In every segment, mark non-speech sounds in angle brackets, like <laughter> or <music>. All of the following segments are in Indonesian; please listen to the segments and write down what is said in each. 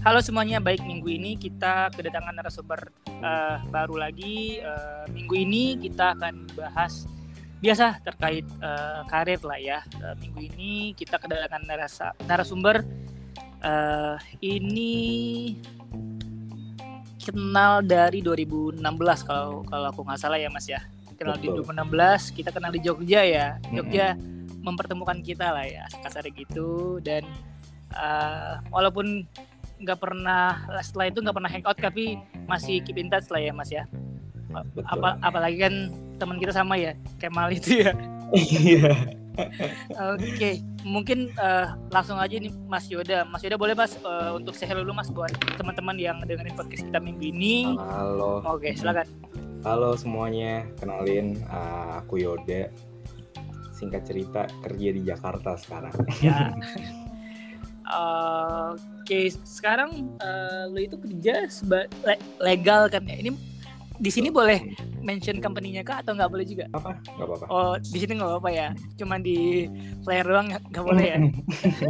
Halo semuanya, baik minggu ini kita kedatangan narasumber uh, baru lagi. Uh, minggu ini kita akan bahas biasa terkait uh, karir lah ya. Uh, minggu ini kita kedatangan narasa, narasumber uh, ini kenal dari 2016 kalau kalau aku nggak salah ya Mas ya. Kenal Betul. di 2016, kita kenal di Jogja ya. Jogja mm-hmm. mempertemukan kita lah ya, kasar gitu dan uh, walaupun nggak pernah setelah itu nggak pernah hangout tapi masih keep in touch lah ya mas ya apa apalagi kan teman kita sama ya Kemal <laughs> itu ya iya Oke, okay. mungkin uh, langsung aja nih Mas Yoda. Mas Yoda boleh Mas uh, untuk saya dulu Mas buat teman-teman yang dengerin podcast kita minggu ini. Halo. Oke, okay, silakan. Halo semuanya, kenalin uh, aku Yoda. Singkat cerita kerja di Jakarta sekarang. Ya. <laughs> uh, Oke, sekarang uh, lo itu kerja seba le legal kan ya? Ini di sini boleh mention company-nya kah atau nggak boleh juga? Apa? Nggak apa-apa. Oh, di sini nggak apa-apa ya. Cuma di flyer doang nggak boleh ya.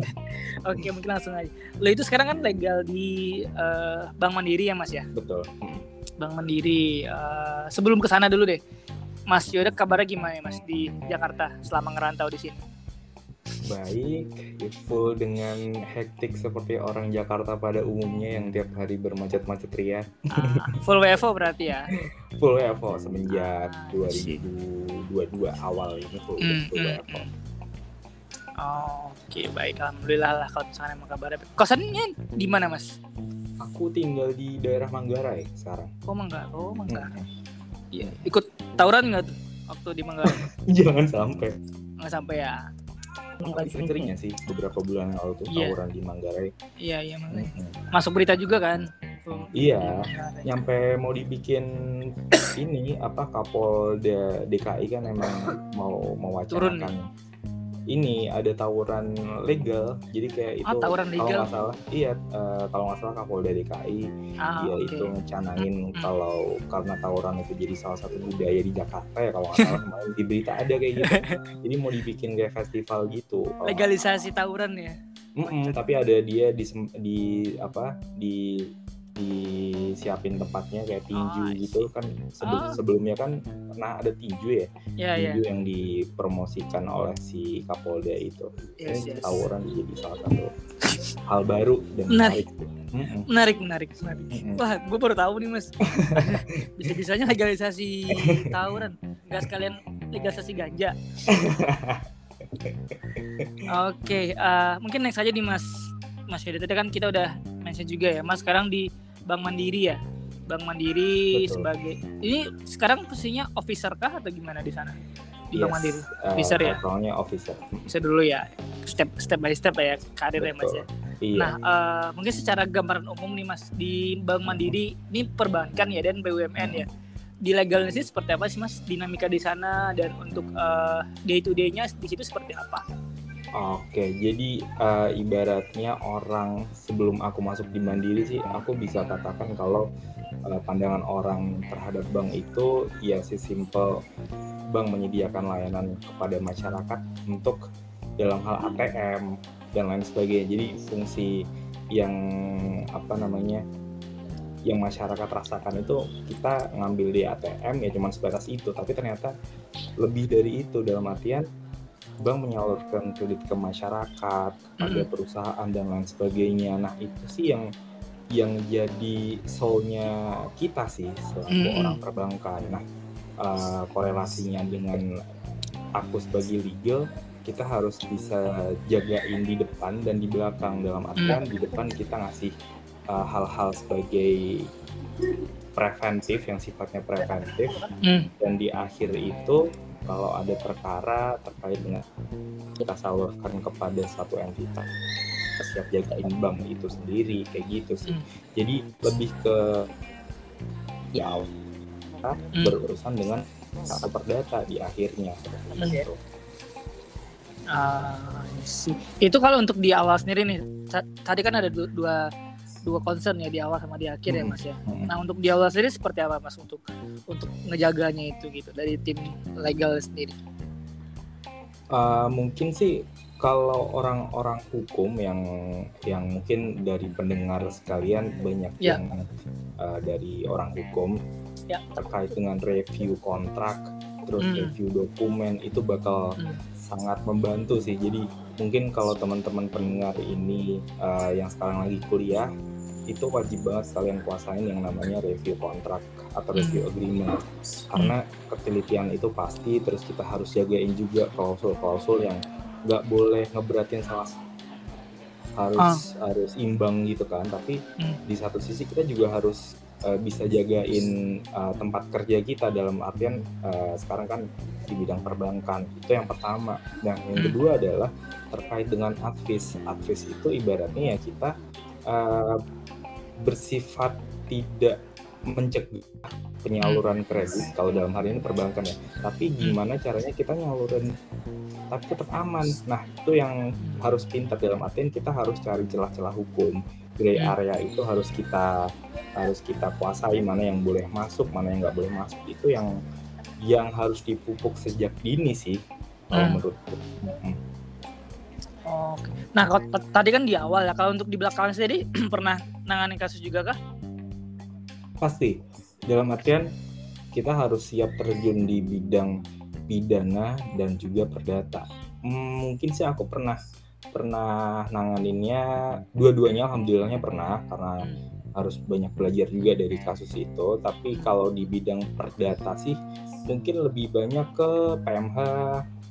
<laughs> Oke, mungkin langsung aja. Lo itu sekarang kan legal di uh, Bank Mandiri ya, Mas ya? Betul. Bank Mandiri. Uh, sebelum ke sana dulu deh. Mas Yoda kabarnya gimana ya, Mas di Jakarta selama ngerantau di sini? Baik full dengan hektik seperti orang Jakarta pada umumnya yang tiap hari bermacet-macet ria ah, <laughs> full WFO berarti ya? Full WFO semenjak ah, 2022 awal ini full, mm, full mm, WFO mm. oh, oke okay, baik. Alhamdulillah lah kalau misalnya emang kabarnya kosannya di mana mas? Aku tinggal di daerah Manggarai sekarang. Oh Manggarai. Oh Manggarai. Iya. Hmm. ikut tawuran nggak tuh waktu di Manggarai? <laughs> Jangan sampai. Nggak sampai ya sering-seringnya sih beberapa bulan lalu tuh yeah. tawuran di Manggarai. Iya iya Manggarai. Hmm. Masuk berita juga kan? Tuh. Iya, nyampe mau dibikin ini apa Kapolda DKI kan emang mau mewacanakan ini ada tawuran legal jadi kayak itu oh, tawuran legal. kalau nggak salah iya uh, kalau nggak salah Kapolda DKI ah, dia okay. itu ngecanangin hmm. kalau karena tawuran itu jadi salah satu budaya di Jakarta ya kalau nggak salah <laughs> kemarin di berita ada kayak gitu jadi mau dibikin kayak festival gitu legalisasi tawuran ya mm -mm, tapi ada dia di di apa di disiapin tempatnya kayak tinju oh, gitu kan sebelum oh. sebelumnya kan pernah ada tinju ya yeah, tinju yeah. yang dipromosikan oleh si Kapolda itu yes, yes. tawuran jadi salah satu hal baru dan menarik menarik menarik menarik, menarik. Mm-hmm. wah gue baru tahu nih mas <laughs> bisa bisanya legalisasi tawuran nggak sekalian legalisasi ganja <laughs> oke okay, uh, mungkin next aja di mas Mas Yudha tadi kan kita udah mention juga ya Mas sekarang di Bank Mandiri ya? Bank Mandiri Betul. sebagai ini sekarang posisinya officer kah atau gimana di sana? Di yes, Bank Mandiri? eh, officer uh, ya? Soalnya officer. Officer dulu ya step step by step ya karir ya mas ya? Iya. nah uh, mungkin secara gambaran umum nih mas di Bank Mandiri ini perbankan ya dan BUMN ya? Di legalnya sih seperti apa sih mas? Dinamika di sana dan untuk uh, day to day-nya di situ seperti apa Oke, jadi uh, ibaratnya orang sebelum aku masuk di Mandiri sih, aku bisa katakan kalau uh, pandangan orang terhadap bank itu ya sih simple bank menyediakan layanan kepada masyarakat untuk dalam hal ATM dan lain sebagainya. Jadi fungsi yang apa namanya yang masyarakat rasakan itu kita ngambil di ATM ya cuma sebatas itu, tapi ternyata lebih dari itu dalam artian bank menyalurkan kredit ke masyarakat, ada perusahaan dan lain sebagainya. Nah itu sih yang yang jadi soulnya kita sih selaku mm. orang perbankan. Nah uh, korelasinya dengan aku sebagai legal kita harus bisa jagain di depan dan di belakang dalam artian mm. di depan kita ngasih uh, hal-hal sebagai preventif yang sifatnya preventif mm. dan di akhir itu kalau ada perkara terkait dengan kita salurkan kepada satu entitas siap jagain bank itu sendiri kayak gitu sih hmm. jadi lebih ke ya hmm. berurusan dengan satu perdata di akhirnya gitu. Uh, itu kalau untuk di awal sendiri nih tadi kan ada dua dua concern ya di awal sama di akhir ya mas ya. Hmm. Nah untuk di awal sendiri seperti apa mas untuk untuk ngejaganya itu gitu dari tim legal sendiri? Uh, mungkin sih kalau orang-orang hukum yang yang mungkin dari pendengar sekalian banyak Ya. yang uh, dari orang hukum Ya. terkait dengan review kontrak, terus Hmm. review dokumen itu bakal Hmm. sangat membantu sih. Jadi mungkin kalau teman-teman pendengar ini uh, yang sekarang lagi kuliah itu wajib banget kalian kuasain yang namanya review kontrak atau Hmm. review agreement karena ketelitian itu pasti terus kita harus jagain juga klausul-klausul yang nggak boleh ngeberatin salah harus harus imbang gitu kan tapi Hmm. di satu sisi kita juga harus uh, bisa jagain uh, tempat kerja kita dalam artian uh, sekarang kan di bidang perbankan itu yang pertama dan yang Hmm. kedua adalah terkait dengan advis advis itu ibaratnya ya kita uh, bersifat tidak mencegah penyaluran kredit kalau dalam hal ini perbankan ya. Tapi gimana caranya kita nyalurin tapi tetap aman. Nah itu yang harus pintar. Dalam artian kita harus cari celah-celah hukum. Gray Hmm. area itu harus kita harus kita kuasai mana yang boleh masuk mana yang nggak boleh masuk. Itu yang yang harus dipupuk sejak dini sih kalau Hmm. menurutku. Oke. Nah, kalau tadi kan di awal ya, kalau untuk di belakang sendiri <clears throat> pernah nangani kasus juga kah? pasti. Dalam artian kita harus siap terjun di bidang pidana dan juga perdata. Hmm, mungkin sih aku pernah pernah nanganinnya. Dua-duanya alhamdulillahnya pernah karena harus banyak belajar juga dari kasus itu. Tapi kalau di bidang perdata sih mungkin lebih banyak ke PMH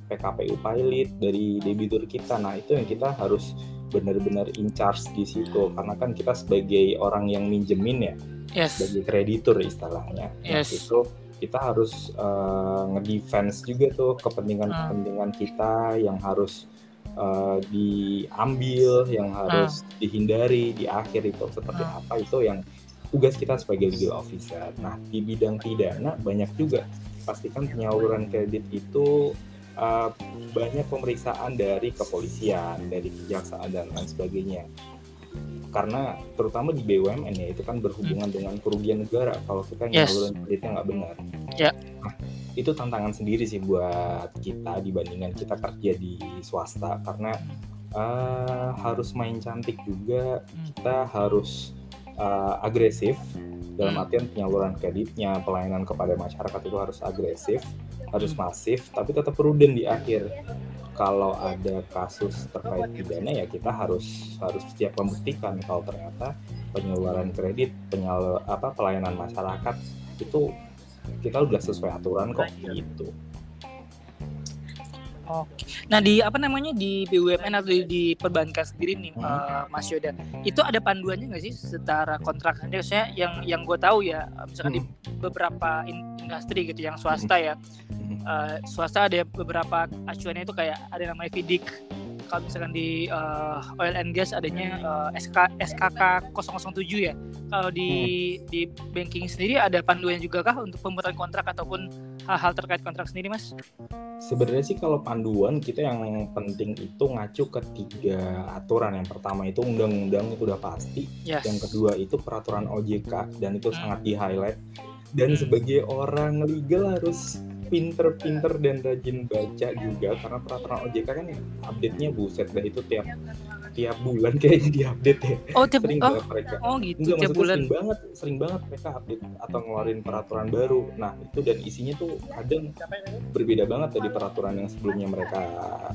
PKPU pilot dari debitur kita nah itu yang kita harus benar-benar in charge di situ karena kan kita sebagai orang yang minjemin ya Yes. sebagai kreditur istilahnya. Nah, Yes. itu kita harus eh, ngedefense juga tuh kepentingan-kepentingan kita yang harus eh, diambil, yang harus dihindari di akhir itu seperti Hmm. apa itu yang tugas kita sebagai legal officer. Nah, di bidang pidana banyak juga pastikan penyaluran kredit itu eh, banyak pemeriksaan dari kepolisian, dari kejaksaan dan lain sebagainya karena terutama di BUMN ya itu kan berhubungan dengan kerugian negara kalau kita Hmm. Yes. nyalurin kreditnya nggak benar. Ya. Nah, itu tantangan sendiri sih buat kita dibandingkan kita kerja di swasta karena eh, harus main cantik juga kita harus eh, agresif dalam Hmm. artian penyaluran kreditnya pelayanan kepada masyarakat itu harus agresif harus Hmm. masif tapi tetap prudent di akhir kalau ada kasus terkait pidana ya kita harus harus siap membuktikan kalau ternyata penyaluran kredit penyal apa pelayanan masyarakat itu kita udah sesuai aturan kok gitu Oke. Nah, di apa namanya di BUMN atau di, di perbankan sendiri nih, Hmm. eh, Mas Yoda, itu ada panduannya nggak sih setara kontrak? Maksudnya yang yang gue tahu ya, misalkan di beberapa in- industri gitu, yang swasta ya, Mhm. eh, swasta ada beberapa acuannya itu kayak ada namanya FIDIK. Kalau misalkan di eh, oil and gas adanya eh, SK, SKK 007 ya. Kalau di di banking sendiri ada panduannya juga kah untuk pembuatan kontrak ataupun hal-hal terkait kontrak sendiri, Mas? Sebenarnya sih kalau panduan kita yang penting itu ngacu ke tiga aturan. Yang pertama itu undang-undang itu udah pasti. Yes. Yang kedua itu peraturan OJK dan itu Hmm. sangat di highlight. Dan Hmm. sebagai orang legal harus pinter-pinter dan rajin baca juga karena peraturan OJK kan update-nya buset dah itu tiap tiap bulan kayaknya diupdate ya. Oh, tiap Sering oh, mereka. oh gitu Enggak, tiap bulan. sering banget, sering banget mereka update atau ngeluarin peraturan baru. Nah, itu dan isinya tuh kadang berbeda banget dari peraturan yang sebelumnya mereka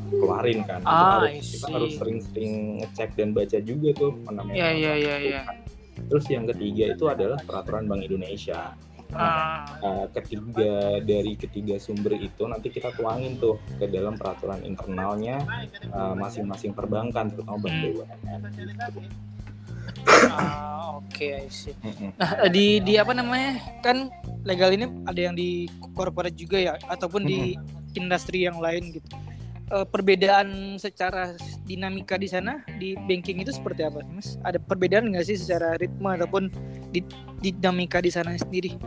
keluarin kan. Ah, harus, kita harus sering-sering ngecek dan baca juga tuh yang Iya, iya, iya, iya. kan. Terus yang ketiga itu adalah peraturan Bank Indonesia. Ah, Uh, ketiga dari ketiga sumber itu nanti kita tuangin tuh ke dalam peraturan internalnya uh, masing-masing perbankan terutama bank Hmm. BUMN ah, oke, I see. Mm-mm. Nah, di di apa namanya? Kan legal ini ada yang di corporate juga ya ataupun di industri yang lain gitu. Eh, perbedaan secara dinamika di sana di banking itu seperti apa, Mas? Ada perbedaan nggak sih secara ritme ataupun di, dinamika di sana sendiri?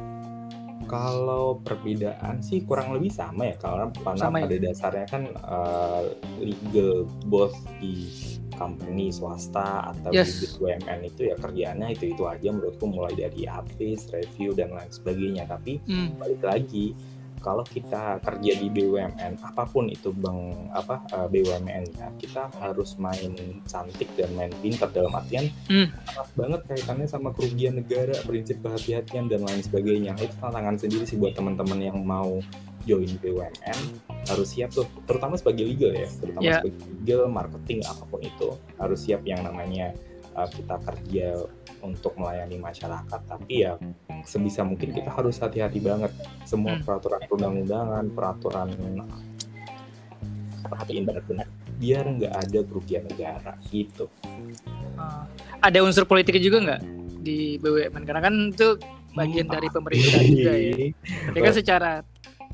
Kalau perbedaan sih kurang lebih sama ya karena Sama ya? pada dasarnya kan uh, legal both di company swasta atau Yes. di BUMN itu ya kerjaannya itu itu aja menurutku mulai dari advis, review dan lain sebagainya. Tapi Hmm. balik lagi kalau kita kerja di BUMN apa pun itu bang apa uh, eh, BUMN ya kita harus main cantik dan main pintar dalam artian hmm. banget kaitannya sama kerugian negara prinsip kehati-hatian dan lain sebagainya itu tantangan sendiri sih buat teman-teman yang mau join BUMN harus siap tuh terutama sebagai legal ya terutama yeah. sebagai legal marketing apa pun itu harus siap yang namanya uh, kita kerja untuk melayani masyarakat. Tapi ya sebisa mungkin kita harus hati-hati banget. Semua hmm. peraturan perundang-undangan peraturan perhatiin benar-benar biar nggak ada kerugian negara gitu. Uh, ada unsur politiknya juga nggak di BUMN karena kan itu bagian hmm. dari pemerintah juga ya. Tapi <laughs> kan secara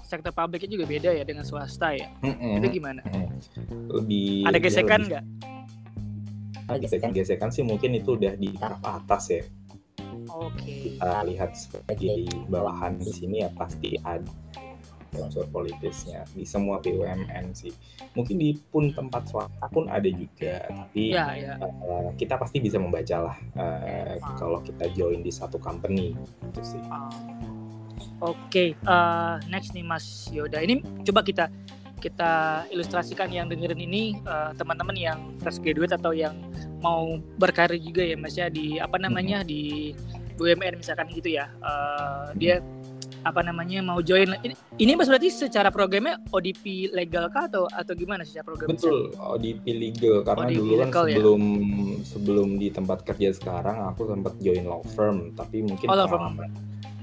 sektor publiknya juga beda ya dengan swasta ya. Mm itu gimana? Lebih ada gesekan nggak gesekan-gesekan sih mungkin itu udah di taraf atas ya Oke. Okay. Kita lihat sebagai bawahan di sini ya pasti ada unsur politisnya di semua BUMN sih. Mungkin di pun tempat swasta pun ada juga, tapi ya, ya. Uh, kita pasti bisa membaca lah uh, ah. kalau kita join di satu company itu sih. Ah. Oke, okay. uh, next nih Mas Yoda. Ini coba kita kita ilustrasikan yang dengerin ini teman-teman uh, yang fresh graduate atau yang mau berkarir juga ya Mas ya di apa namanya di BUMN misalkan gitu ya uh, dia apa namanya mau join ini, ini mas berarti secara programnya ODP legal kah atau atau gimana secara program betul ODP legal karena ODP dulu kan legal, ya? sebelum ya? sebelum di tempat kerja sekarang aku sempat join law firm tapi mungkin oh, law firm.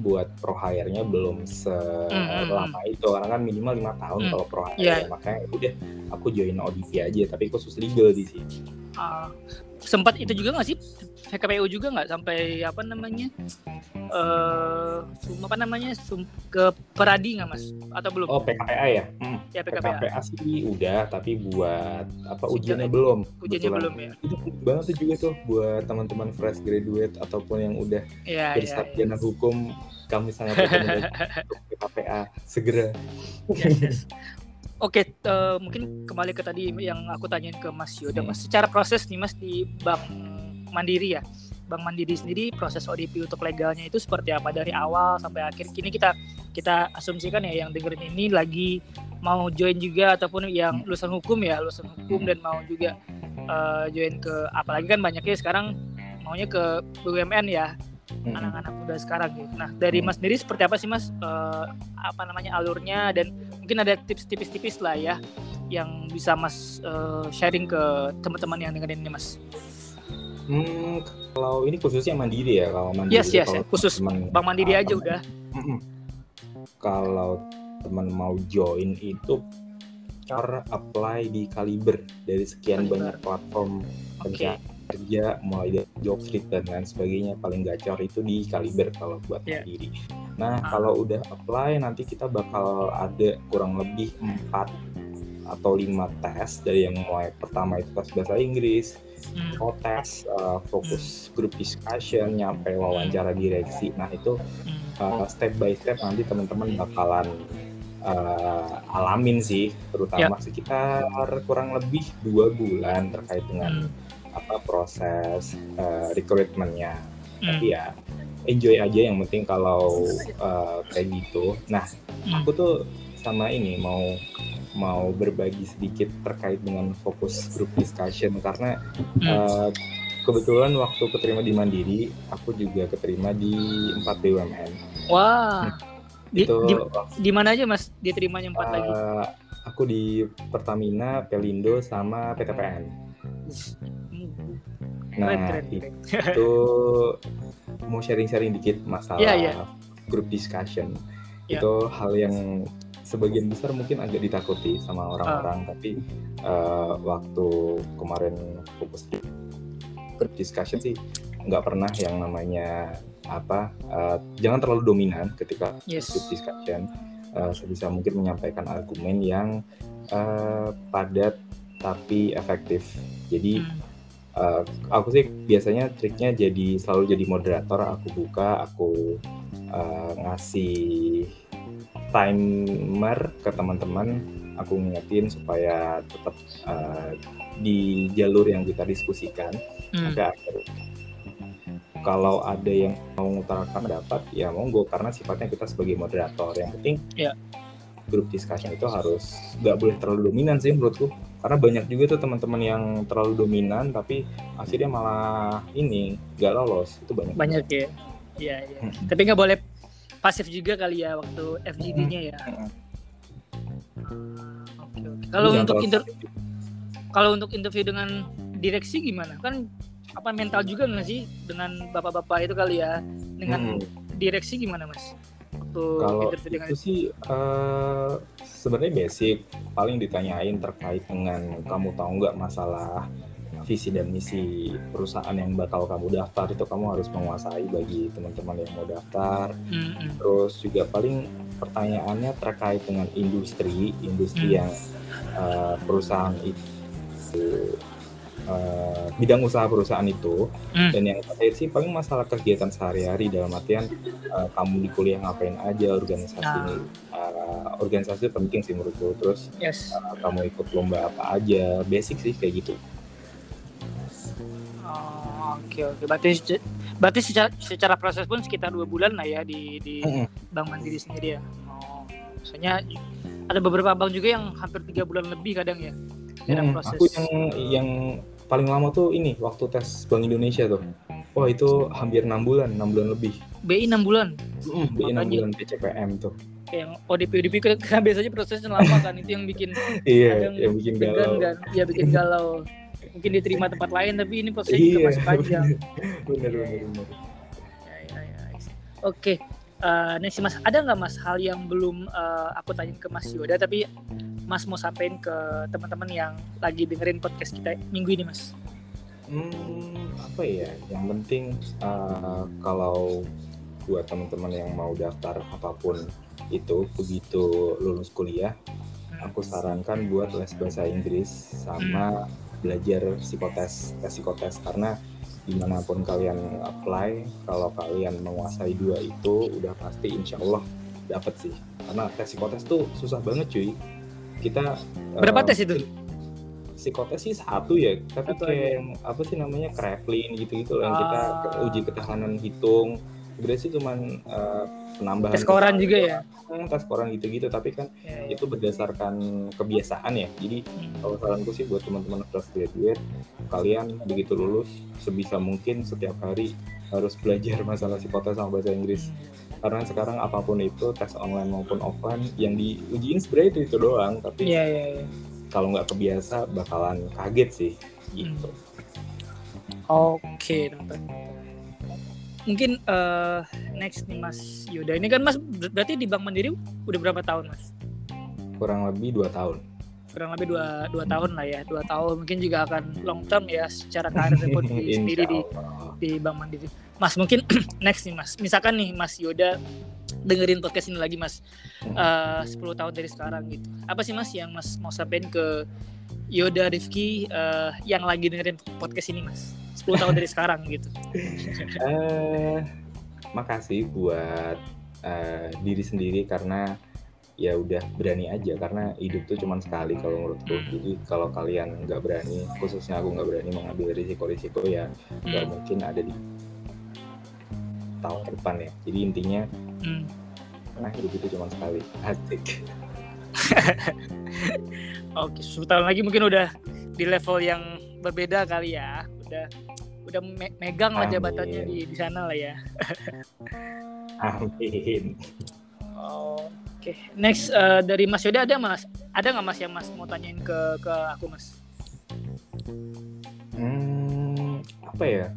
buat pro hire-nya belum selama mm -hmm. itu karena kan minimal lima tahun mm. kalau pro hire yeah. makanya udah aku join ODP aja tapi khusus legal di sini uh, sempat itu juga nggak sih PKPU juga nggak sampai apa namanya uh, apa namanya sum, ke peradi nggak mas atau belum? Oh PKPA ya? Hmm. Ya PKPA. PKPA sih udah tapi buat apa ujiannya Ujian, belum? Ujiannya belum ya? Itu banget tuh juga tuh buat teman-teman fresh graduate ataupun yang udah ya, bersarjana ya, ya. hukum kami sangat rekomendasi <laughs> PKPA segera. Yes, yes. Oke, uh, mungkin kembali ke tadi yang aku tanyain ke Mas Yoda, Mas. Secara proses nih Mas di Bank Mandiri ya. Bank Mandiri sendiri proses ODP untuk legalnya itu seperti apa dari awal sampai akhir. Kini kita kita asumsikan ya yang dengerin ini lagi mau join juga ataupun yang lulusan hukum ya, lulusan hukum dan mau juga uh, join ke apalagi kan banyaknya sekarang maunya ke BUMN ya anak-anak muda sekarang gitu. Nah dari Mas sendiri seperti apa sih Mas uh, apa namanya alurnya dan mungkin ada tips tipis-tipis lah ya yang bisa Mas uh, sharing ke teman-teman yang dengerin ini Mas. Hmm, kalau ini khususnya mandiri ya kalau mandiri. Yes yes, kalau khusus temen, Bang Mandiri aja udah. Kalau teman mau join itu cara apply di Kaliber dari sekian Kaliber. banyak platform okay. Kerja mulai dari job street dan lain sebagainya paling gacor itu di Kaliber kalau buat yeah. mandiri Nah, ah. kalau udah apply nanti kita bakal ada kurang lebih empat atau lima tes dari yang mulai pertama itu tes bahasa Inggris, hmm. tes uh, fokus hmm. group discussion, nyampe wawancara direksi. Nah itu uh, step by step nanti teman-teman bakalan uh, alamin sih, terutama yeah. sekitar kurang lebih dua bulan terkait dengan hmm. Apa proses uh, recruitmentnya. Hmm. Tapi ya enjoy aja yang penting kalau uh, kayak gitu. Nah hmm. aku tuh sama ini mau mau berbagi sedikit terkait dengan fokus group discussion karena uh, kebetulan waktu keterima di Mandiri aku juga keterima di empat BUMN wah. Nah, di, itu di, di mana aja mas diterimanya empat uh, lagi aku di Pertamina Pelindo sama PTPN nah keren, keren, keren. itu mau sharing-sharing dikit masalah yeah, yeah. group discussion. Yeah. Itu hal yang sebagian besar mungkin agak ditakuti sama orang-orang, uh. tapi uh, waktu kemarin fokus di group discussion sih nggak pernah yang namanya apa uh, jangan terlalu dominan ketika yes. group discussion uh, sebisa mungkin menyampaikan argumen yang uh, padat tapi efektif jadi hmm uh, aku sih biasanya triknya jadi selalu jadi moderator. Aku buka aku uh, ngasih timer ke teman-teman. Aku ngingetin supaya tetap uh, di jalur yang kita diskusikan. Hmm. agar kalau ada yang mau mengutarakan pendapat ya monggo. Karena sifatnya kita sebagai moderator. Yang penting yeah. grup discussion itu harus nggak boleh terlalu dominan sih menurutku karena banyak juga tuh teman-teman yang terlalu dominan tapi akhirnya malah ini nggak lolos. Itu banyak. Banyak ya? Iya iya. Hmm. tapi nggak boleh pasif juga kali ya waktu FGD-nya ya? Hmm. oke oke. Kalau untuk inter kalau untuk interview dengan direksi gimana? Kan apa mental juga nggak sih dengan bapak-bapak itu kali ya? Dengan hmm. direksi gimana mas? Kalau itu sih uh, sebenarnya basic paling ditanyain terkait dengan kamu tahu nggak masalah visi dan misi perusahaan yang bakal kamu daftar itu kamu harus menguasai bagi teman-teman yang mau daftar. Mm-hmm. Terus juga paling pertanyaannya terkait dengan industri, industri mm. yang uh, perusahaan itu uh, bidang usaha perusahaan itu hmm. dan yang terakhir sih paling masalah kegiatan sehari-hari dalam artian uh, kamu di kuliah ngapain aja organisasi nah. uh, organisasi penting sih menurutku terus yes. uh, kamu ikut lomba apa aja basic sih kayak gitu oh, oke oke berarti berarti secara secara proses pun sekitar dua bulan lah ya di di hmm. bank mandiri sendiri ya oh misalnya ada beberapa bank juga yang hampir tiga bulan lebih kadang ya Hmm, proses. Aku yang yang paling lama tuh ini waktu tes Bank Indonesia tuh. Wah itu hampir enam bulan, enam bulan lebih. BI enam bulan. Mm, BI enam bulan PCPM tuh. Yang ODP ODP karena <laughs> biasanya prosesnya lama kan itu yang bikin <laughs> iya yang, bikin galau. Kan, ya bikin <laughs> galau. Mungkin diterima tempat lain tapi ini prosesnya iya, juga masih panjang. bener bener bener. Ya, ya, ya. Oke, uh, nih sih mas ada nggak mas hal yang belum uh, aku tanya ke mas Yoda tapi mas mau sampaikan ke teman-teman yang lagi dengerin podcast kita minggu ini mas? Hmm, apa ya? Yang penting uh, kalau buat teman-teman yang mau daftar apa pun itu begitu lulus kuliah hmm. aku sarankan buat les bahasa Inggris sama hmm. belajar psikotes tes psikotes. Karena di mana pun kalian apply kalau kalian menguasai dua itu udah pasti insya Allah dapat sih. Karena tes psikotes tuh susah banget cuy kita berapa uh, tes itu psikotes sih satu ya tapi satu kayak yang apa sih namanya Kraepelin gitu gitu loh yang kita ah. uji ketahanan hitung sebenarnya sih cuman uh, penambahan tes koran juga ya hmm, tes koran gitu-gitu tapi kan ya, ya. itu berdasarkan kebiasaan ya jadi hmm. kalau saranku sih buat teman-teman fresh graduate kalian begitu lulus sebisa mungkin setiap hari harus belajar masalah psikotes sama bahasa Inggris hmm. Karena sekarang apa pun itu tes online maupun offline yang diujiin sebenarnya itu, itu doang tapi ya, ya, ya. kalau nggak kebiasa bakalan kaget sih gitu. Hmm. Oke, okay, mungkin uh, next nih Mas Yuda ini kan Mas berarti di Bank Mandiri udah berapa tahun Mas? Kurang lebih dua tahun. Kurang lebih dua, dua tahun lah ya dua tahun mungkin juga akan long term ya secara karir <laughs> pun di, sendiri di di Bank Mandiri. Mas mungkin <clears throat> next nih Mas misalkan nih Mas Yoda dengerin podcast ini lagi Mas uh, 10 tahun dari sekarang gitu apa sih Mas yang Mas mau sampaikan ke Yoda Rifki uh, yang lagi dengerin podcast ini Mas? 10 tahun dari sekarang gitu. uh, <laughs> makasih buat uh, diri sendiri karena ya udah berani aja karena hidup tuh cuma sekali kalau menurutku. Jadi kalau kalian nggak berani khususnya aku nggak berani mengambil risiko-risiko ya nggak mungkin ada di tahun depan ya. Jadi intinya hmm. nah hidup itu cuma sekali. Asik. Oke 10 tahun lagi mungkin udah di level yang berbeda kali ya. Udah udah me megang lah jabatannya di di sana lah ya. Amin. Oke, okay. next uh, dari Mas Yoda ada Mas, ada nggak Mas yang Mas mau tanyain ke ke aku Mas? Hmm, apa ya?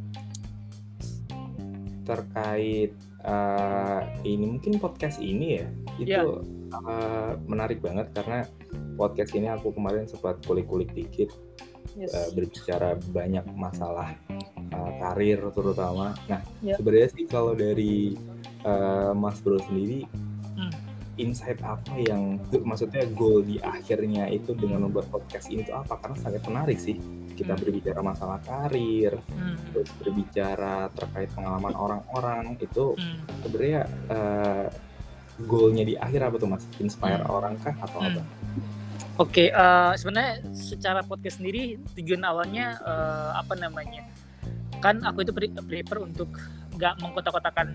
Terkait uh, ini mungkin podcast ini ya, itu yeah. Ya. uh, menarik banget karena podcast ini aku kemarin sempat kulik-kulik dikit yes. uh, berbicara banyak masalah uh, karir terutama. Nah, yeah. sebenarnya sih kalau dari uh, Mas Bro sendiri. Insight apa yang maksudnya goal di akhirnya itu dengan membuat podcast ini itu apa? Karena sangat menarik sih kita hmm. berbicara masalah karir, hmm. terus berbicara terkait pengalaman orang-orang itu hmm. sebenarnya uh, goalnya di akhir apa tuh mas? Inspire hmm. orang kah atau hmm. apa? Oke, okay, uh, sebenarnya secara podcast sendiri tujuan awalnya uh, apa namanya? Kan aku itu prefer untuk nggak mengkotak-kotakan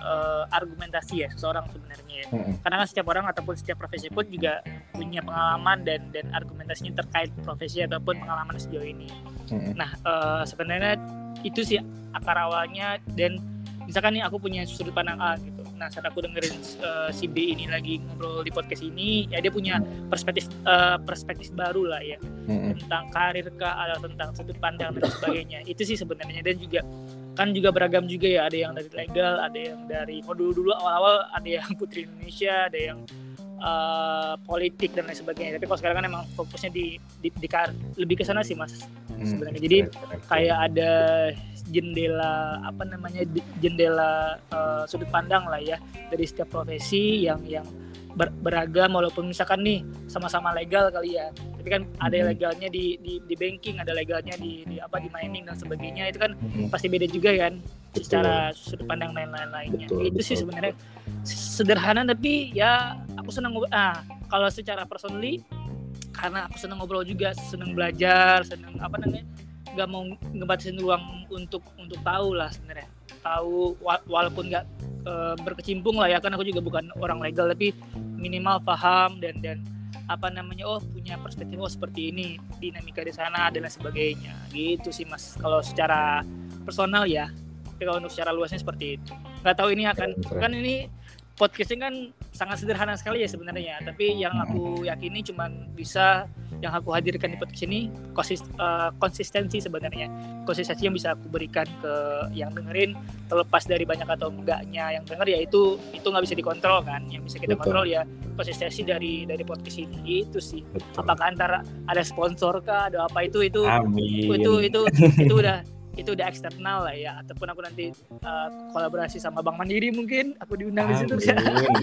uh, argumentasi ya seseorang sebenarnya ya. Mm-hmm. Karena kan setiap orang ataupun setiap profesi pun juga punya pengalaman dan dan argumentasinya terkait profesi ataupun pengalaman sejauh ini. Mm-hmm. Nah uh, sebenarnya itu sih akar awalnya dan misalkan nih aku punya sudut pandang A gitu. Nah saat aku dengerin uh, si B ini lagi ngobrol di podcast ini, ya dia punya perspektif uh, perspektif baru lah ya mm-hmm. tentang karir kah atau tentang sudut pandang dan sebagainya. Itu sih sebenarnya dan juga kan juga beragam juga ya ada yang dari legal ada yang dari oh dulu dulu awal-awal ada yang putri Indonesia ada yang uh, politik dan lain sebagainya. Tapi kalau sekarang kan emang fokusnya di, di, di lebih ke sana sih mas hmm, sebenarnya. jadi kayak ada jendela apa namanya jendela uh, sudut pandang lah ya dari setiap profesi yang yang ber, beragam walaupun misalkan nih sama-sama legal kali ya tapi kan ada mm-hmm. legalnya di, di di banking ada legalnya di, di apa di mining dan sebagainya itu kan mm-hmm. pasti beda juga kan betul. secara sudut pandang lain-lain lainnya betul, itu betul. sih sebenarnya sederhana tapi ya aku senang ah kalau secara personally karena aku senang ngobrol juga senang belajar senang apa namanya nggak mau ngebatasin ruang untuk untuk tahu lah sebenarnya tahu walaupun nggak e, berkecimpung lah ya kan aku juga bukan orang legal tapi minimal paham dan dan apa namanya oh punya perspektif oh seperti ini dinamika di sana dan lain sebagainya. Gitu sih mas kalau secara personal ya. Tapi kalau untuk secara luasnya seperti itu. Nggak tahu ini akan kan ini podcasting kan sangat sederhana sekali ya sebenarnya tapi yang aku yakini cuma bisa yang aku hadirkan di podcast ini konsist, uh, konsistensi sebenarnya konsistensi yang bisa aku berikan ke yang dengerin terlepas dari banyak atau enggaknya yang denger ya itu itu nggak bisa dikontrol kan yang bisa kita Betul. kontrol ya konsistensi dari dari podcast ini itu sih Betul. apakah antara ada sponsor kah ada apa itu itu Amin. itu itu itu, itu udah itu udah eksternal lah ya ataupun aku nanti uh, kolaborasi sama Bank Mandiri mungkin aku diundang Amin. di situ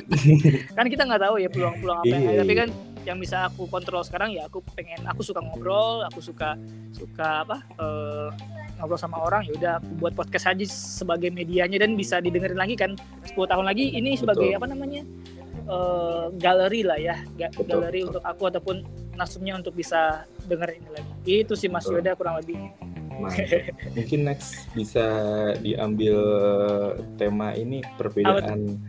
<laughs> kan kita nggak tahu ya peluang-peluang apa yang ada tapi kan yang bisa aku kontrol sekarang ya aku pengen aku suka ngobrol aku suka suka apa uh, ngobrol sama orang ya udah aku buat podcast aja sebagai medianya dan bisa didengerin lagi kan 10 tahun lagi ini sebagai Betul. apa namanya uh, galeri lah ya Betul. galeri Betul. untuk aku ataupun nasumnya untuk bisa dengerin ini lagi itu sih Mas Yoda kurang lebih Mungkin next bisa diambil tema ini perbedaan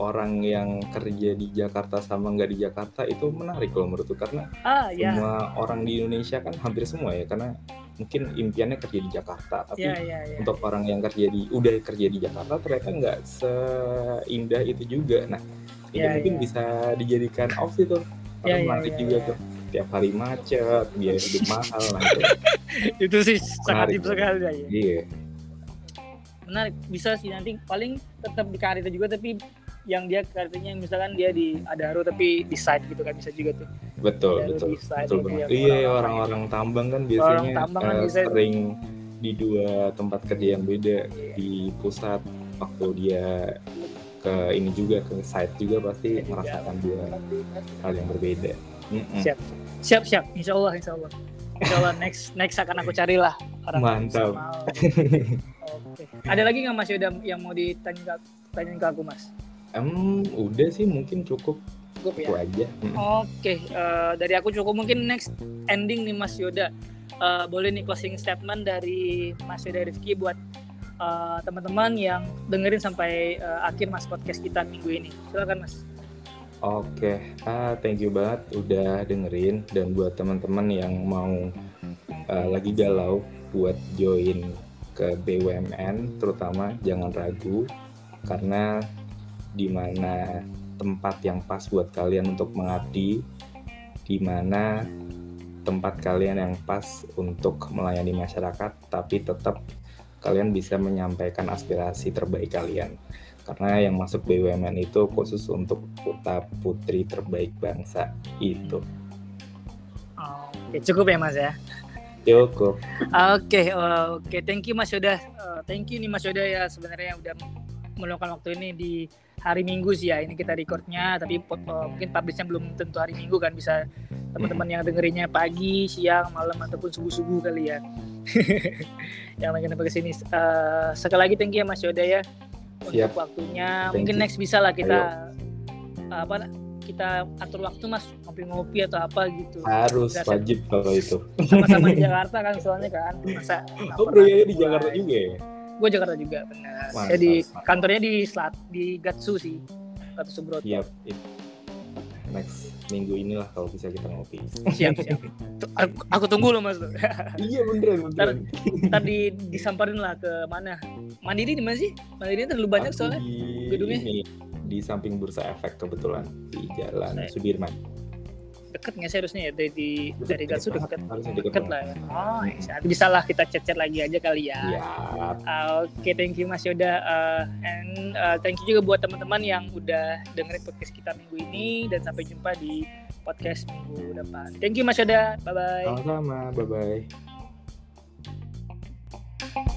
orang yang kerja di Jakarta sama nggak di Jakarta itu menarik kalau menurutku karena ah, ya. semua orang di Indonesia kan hampir semua ya karena mungkin impiannya kerja di Jakarta tapi ya, ya, ya. untuk orang yang kerja di udah kerja di Jakarta ternyata nggak seindah itu juga nah itu ya, mungkin ya. bisa dijadikan opsi tuh ya, menarik ya, juga ya. tuh tiap hari macet biaya hidup mahal nanti <laughs> itu sih sangat tip sekali ya. Iya. Menarik bisa sih nanti. Paling tetap di karir juga tapi yang dia karirnya misalkan dia di Adaro tapi di site gitu kan bisa juga tuh. Betul betul site, betul banget. iya orang-orang tambang kan biasanya tambang kan uh, bisa. sering di dua tempat kerja yang beda iya. di pusat waktu dia ke ini juga ke site juga pasti iya, merasakan dua hal yang berbeda Mm-mm. siap. Siap siap. Insya Allah insya Allah insya Allah next next akan aku carilah orang mantap. oke. Okay. ada lagi nggak mas Yoda yang mau ditanya tanya ke aku mas? Um, udah sih mungkin cukup. Cukup ya? Aja. Mm. oke okay. uh, eh, dari aku cukup. Mungkin next ending nih mas Yoda. Uh, boleh nih closing statement dari mas Yoda Rifki buat uh, teman-teman yang dengerin sampai uh, akhir mas podcast kita minggu ini. Silakan mas Oke, ah, thank you banget udah dengerin. Dan buat teman-teman yang mau uh, lagi galau buat join ke BUMN, terutama jangan ragu karena di mana tempat yang pas buat kalian untuk mengabdi, di mana tempat kalian yang pas untuk melayani masyarakat, tapi tetap kalian bisa menyampaikan aspirasi terbaik kalian karena yang masuk BUMN itu khusus untuk putra putri terbaik bangsa itu. Oke, cukup ya Mas ya. Cukup. Oke, oke, okay. thank you Mas Yoda. Uh, thank you nih Mas Yoda ya sebenarnya udah meluangkan waktu ini di hari Minggu sih ya. Ini kita recordnya, tapi uh, mungkin publishnya belum tentu hari Minggu kan bisa teman-teman yang dengerinnya pagi, siang, malam ataupun subuh-subuh kali ya. <laughs> yang lagi ke sini. Uh, sekali lagi thank you ya Mas Yoda ya Siap. untuk waktunya. Thank Mungkin you. next bisa lah kita Ayo. apa kita atur waktu mas ngopi-ngopi atau apa gitu. Harus Bisa wajib kalau itu. Sama-sama di Jakarta kan <laughs> soalnya kan. Masa Oh bro ya di Jakarta juga ya? Gue Jakarta juga benar. Mantap, Saya di mantap. kantornya di Selat di Gatsu sih. Gatsu Subroto. Siap. Next minggu inilah kalau bisa kita ngopi. Siap, siap. Aku, aku tunggu loh Mas. iya beneran beneran. Ntar di disamperin lah ke mana? Mandiri di mana sih? Mandiri terlalu banyak Aku soalnya. di gedungnya. ini, di samping Bursa Efek kebetulan di Jalan Saya- Sudirman dekat nggak sih harusnya ya? Dari deket, dari Gatsu deket. deket lah ya. oh ya. bisa lah kita chat chat lagi aja kali ya, ya. Uh, oke okay, thank you Mas Yoda. Uh, and uh, thank you juga buat teman-teman yang udah dengerin podcast kita minggu ini. Dan sampai jumpa di podcast minggu depan. Thank you Mas Yoda. Bye bye sama-sama. Bye bye